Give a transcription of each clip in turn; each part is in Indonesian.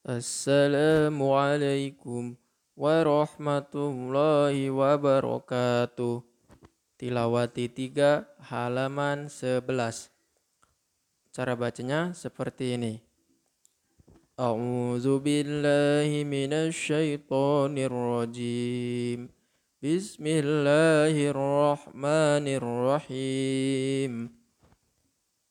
Assalamualaikum warahmatullahi wabarakatuh. Tilawati 3 halaman 11. Cara bacanya seperti ini. A'udzu billahi minasyaitonir rajim. Bismillahirrahmanirrahim.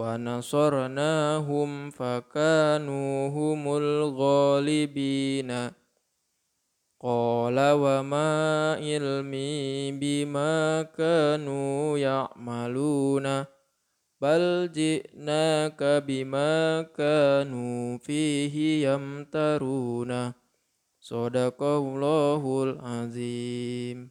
ونصرناهم فكانوا هم الغالبين قال وما علمي بما كانوا يعملون بل جئناك بما كانوا فيه يمترون صدق الله العظيم